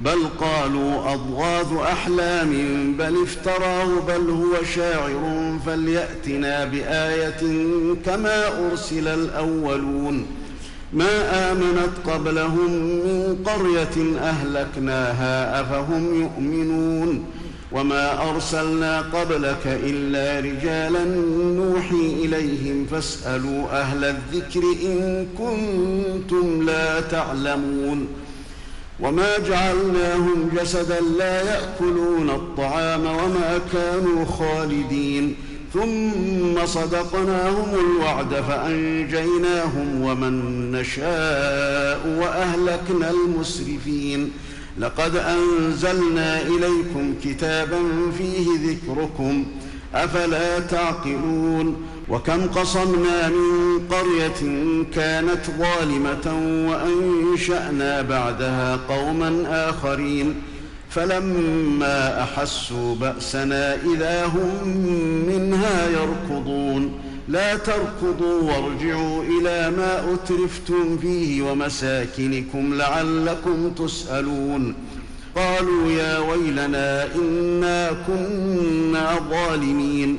بل قالوا أضغاث أحلام بل افتراه بل هو شاعر فليأتنا بآية كما أرسل الأولون. ما آمنت قبلهم من قرية أهلكناها أفهم يؤمنون؟ وما أرسلنا قبلك إلا رجالا نوحي إليهم فاسألوا أهل الذكر إن كنتم لا تعلمون. وما جعلناهم جسدا لا يأكلون الطعام وما كانوا خالدين. ثم صدقناهم الوعد فأنجيناهم ومن نشاء وأهلكنا المسرفين. لقد أنزلنا إليكم كتابا فيه ذكركم. أفلا تعقلون؟ وكم قصمنا من قرية كانت ظالمة وأنشأنا بعدها قوما آخرين فلما أحسوا بأسنا إذا هم منها يركضون. لا تركضوا وارجعوا إلى ما أترفتم فيه ومساكنكم لعلكم تسألون. قالوا يا ويلنا إنا كنا ظالمين.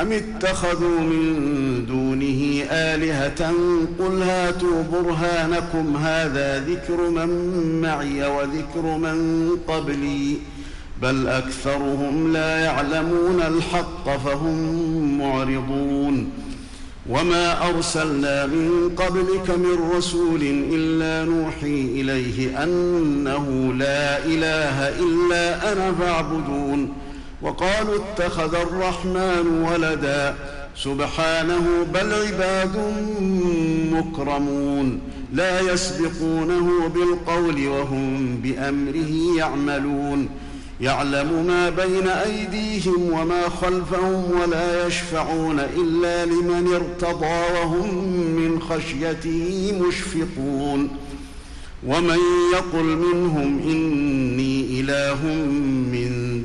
أم اتخذوا من دونه آلهة قل هاتوا برهانكم هذا ذكر من معي وذكر من قبلي بل أكثرهم لا يعلمون الحق فهم معرضون وما أرسلنا من قبلك من رسول إلا نوحي إليه أنه لا إله إلا أنا فاعبدون وقالوا اتخذ الرحمن ولدا. سبحانه بل عباد مكرمون. لا يسبقونه بالقول وهم بأمره يعملون. يعلم ما بين أيديهم وما خلفهم ولا يشفعون إلا لمن ارتضى وهم من خشيته مشفقون. ومن يقل منهم إني إله من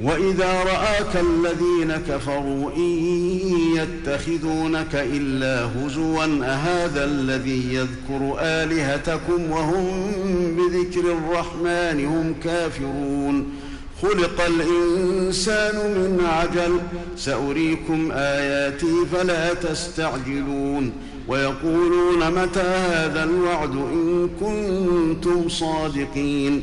واذا راك الذين كفروا ان يتخذونك الا هزوا اهذا الذي يذكر الهتكم وهم بذكر الرحمن هم كافرون خلق الانسان من عجل ساريكم اياتي فلا تستعجلون ويقولون متى هذا الوعد ان كنتم صادقين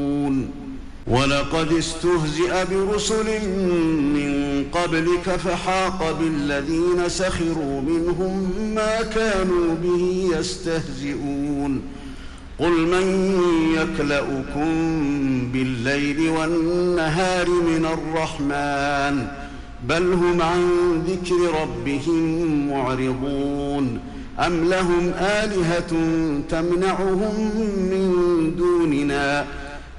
ولقد استهزئ برسل من قبلك فحاق بالذين سخروا منهم ما كانوا به يستهزئون. قل من يكلأكم بالليل والنهار من الرحمن؟ بل هم عن ذكر ربهم معرضون. أم لهم آلهة تمنعهم من دوننا؟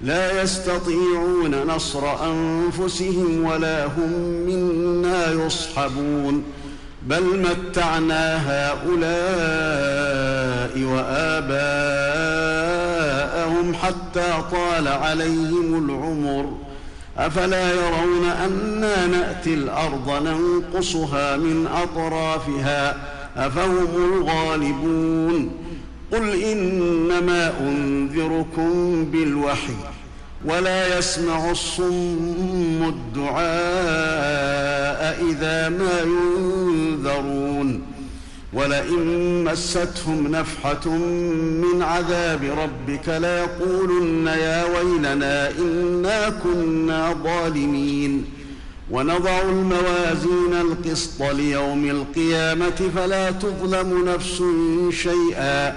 لا يستطيعون نصر أنفسهم ولا هم منا يصحبون. بل متعنا هؤلاء وآباءهم حتى طال عليهم العمر. أفلا يرون أنا نأتي الأرض ننقصها من أطرافها أفهم الغالبون. قل إنما أنذركم بالوحي ولا يسمع الصم الدعاء إذا ما ينذرون ولئن مستهم نفحة من عذاب ربك ليقولن يا ويلنا إنا كنا ظالمين ونضع الموازين القسط ليوم القيامة فلا تظلم نفس شيئا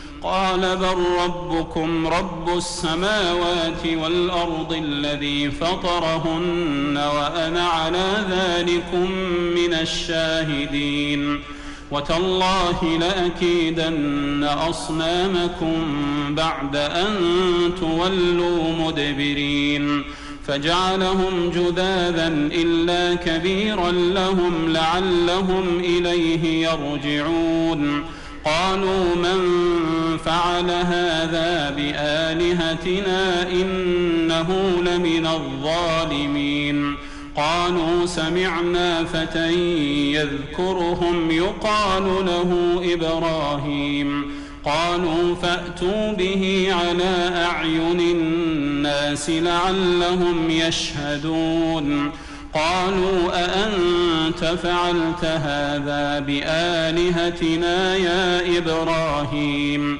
قال بل ربكم رب السماوات والأرض الذي فطرهن وأنا على ذلكم من الشاهدين. وتالله لأكيدن أصنامكم بعد أن تولوا مدبرين. فجعلهم جذاذا إلا كبيرا لهم لعلهم إليه يرجعون. قالوا من فعل هذا بآلهتنا إنه لمن الظالمين قالوا سمعنا فتى يذكرهم يقال له إبراهيم قالوا فأتوا به على أعين الناس لعلهم يشهدون قالوا أأنت فعلت هذا بآلهتنا يا إبراهيم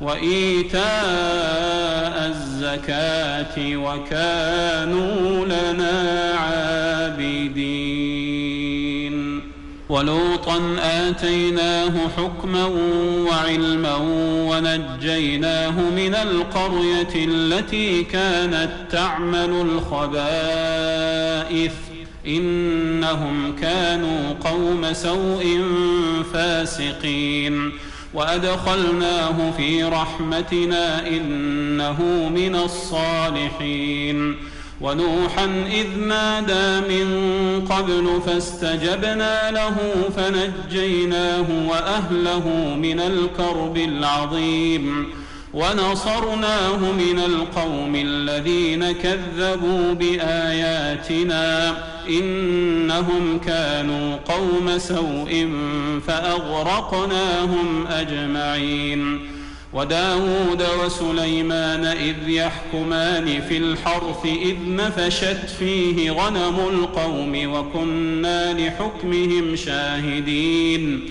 وإيتاء الزكاة وكانوا لنا عابدين. ولوطا آتيناه حكما وعلما ونجيناه من القرية التي كانت تعمل الخبائث. إنهم كانوا قوم سوء فاسقين. وأدخلناه في رحمتنا إنه من الصالحين. ونوحا إذ نادى من قبل فاستجبنا له فنجيناه وأهله من الكرب العظيم. ونصرناه من القوم الذين كذبوا بآياتنا إنهم كانوا قوم سوء فأغرقناهم أجمعين وداود وسليمان إذ يحكمان في الحرث إذ نفشت فيه غنم القوم وكنا لحكمهم شاهدين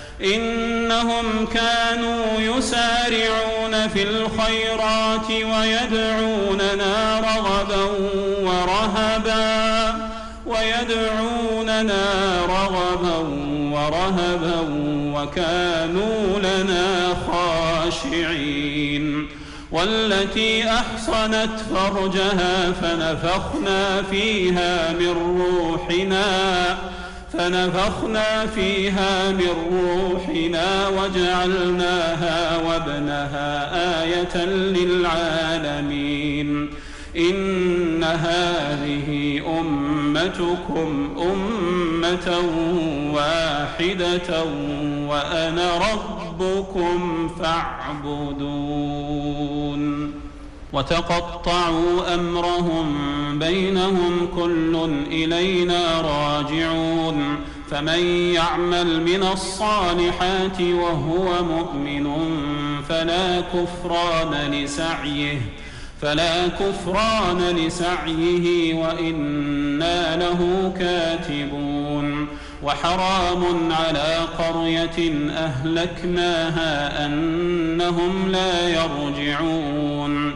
إنهم كانوا يسارعون في الخيرات ويدعوننا رغبا ورهبا ويدعوننا رغبا ورهبا وكانوا لنا خاشعين. والتي أحصنت فرجها فنفخنا فيها من روحنا. فنفخنا فيها من روحنا وجعلناها وابنها آية للعالمين. إن هذه أمتكم أمة واحدة وأنا ربكم فاعبدون. وتقطعوا أمرهم بينهم كل إلينا راجعون فمن يعمل من الصالحات وهو مؤمن فلا كفران لسعيه فلا كفران لسعيه وإنا له كاتبون وحرام على قرية أهلكناها أنهم لا يرجعون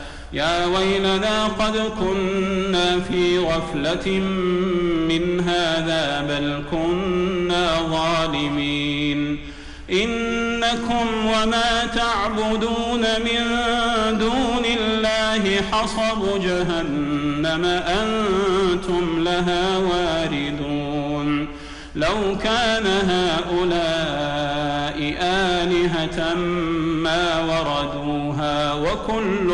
يا ويلنا قد كنا في غفلة من هذا بل كنا ظالمين. إنكم وما تعبدون من دون الله حصب جهنم أنتم لها واردون. لو كان هؤلاء آلهة ما وردوها وكل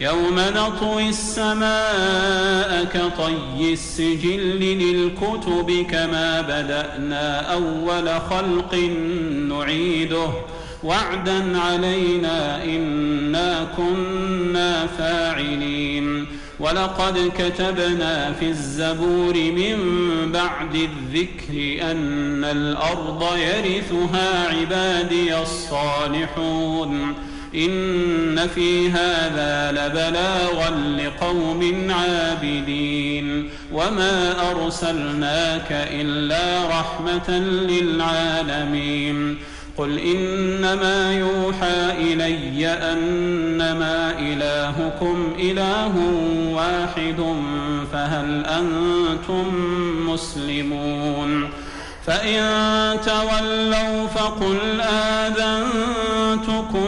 يوم نطوي السماء كطي السجل للكتب كما بدأنا أول خلق نعيده. وعدا علينا إنا كنا فاعلين. ولقد كتبنا في الزبور من بعد الذكر أن الأرض يرثها عبادي الصالحون. إن في هذا لبلاغا لقوم عابدين وما أرسلناك إلا رحمة للعالمين قل إنما يوحى إلي أنما إلهكم إله واحد فهل أنتم مسلمون فإن تولوا فقل آذنتكم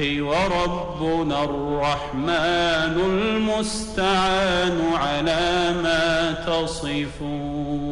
وربنا الرحمن المستعان على ما تصفون.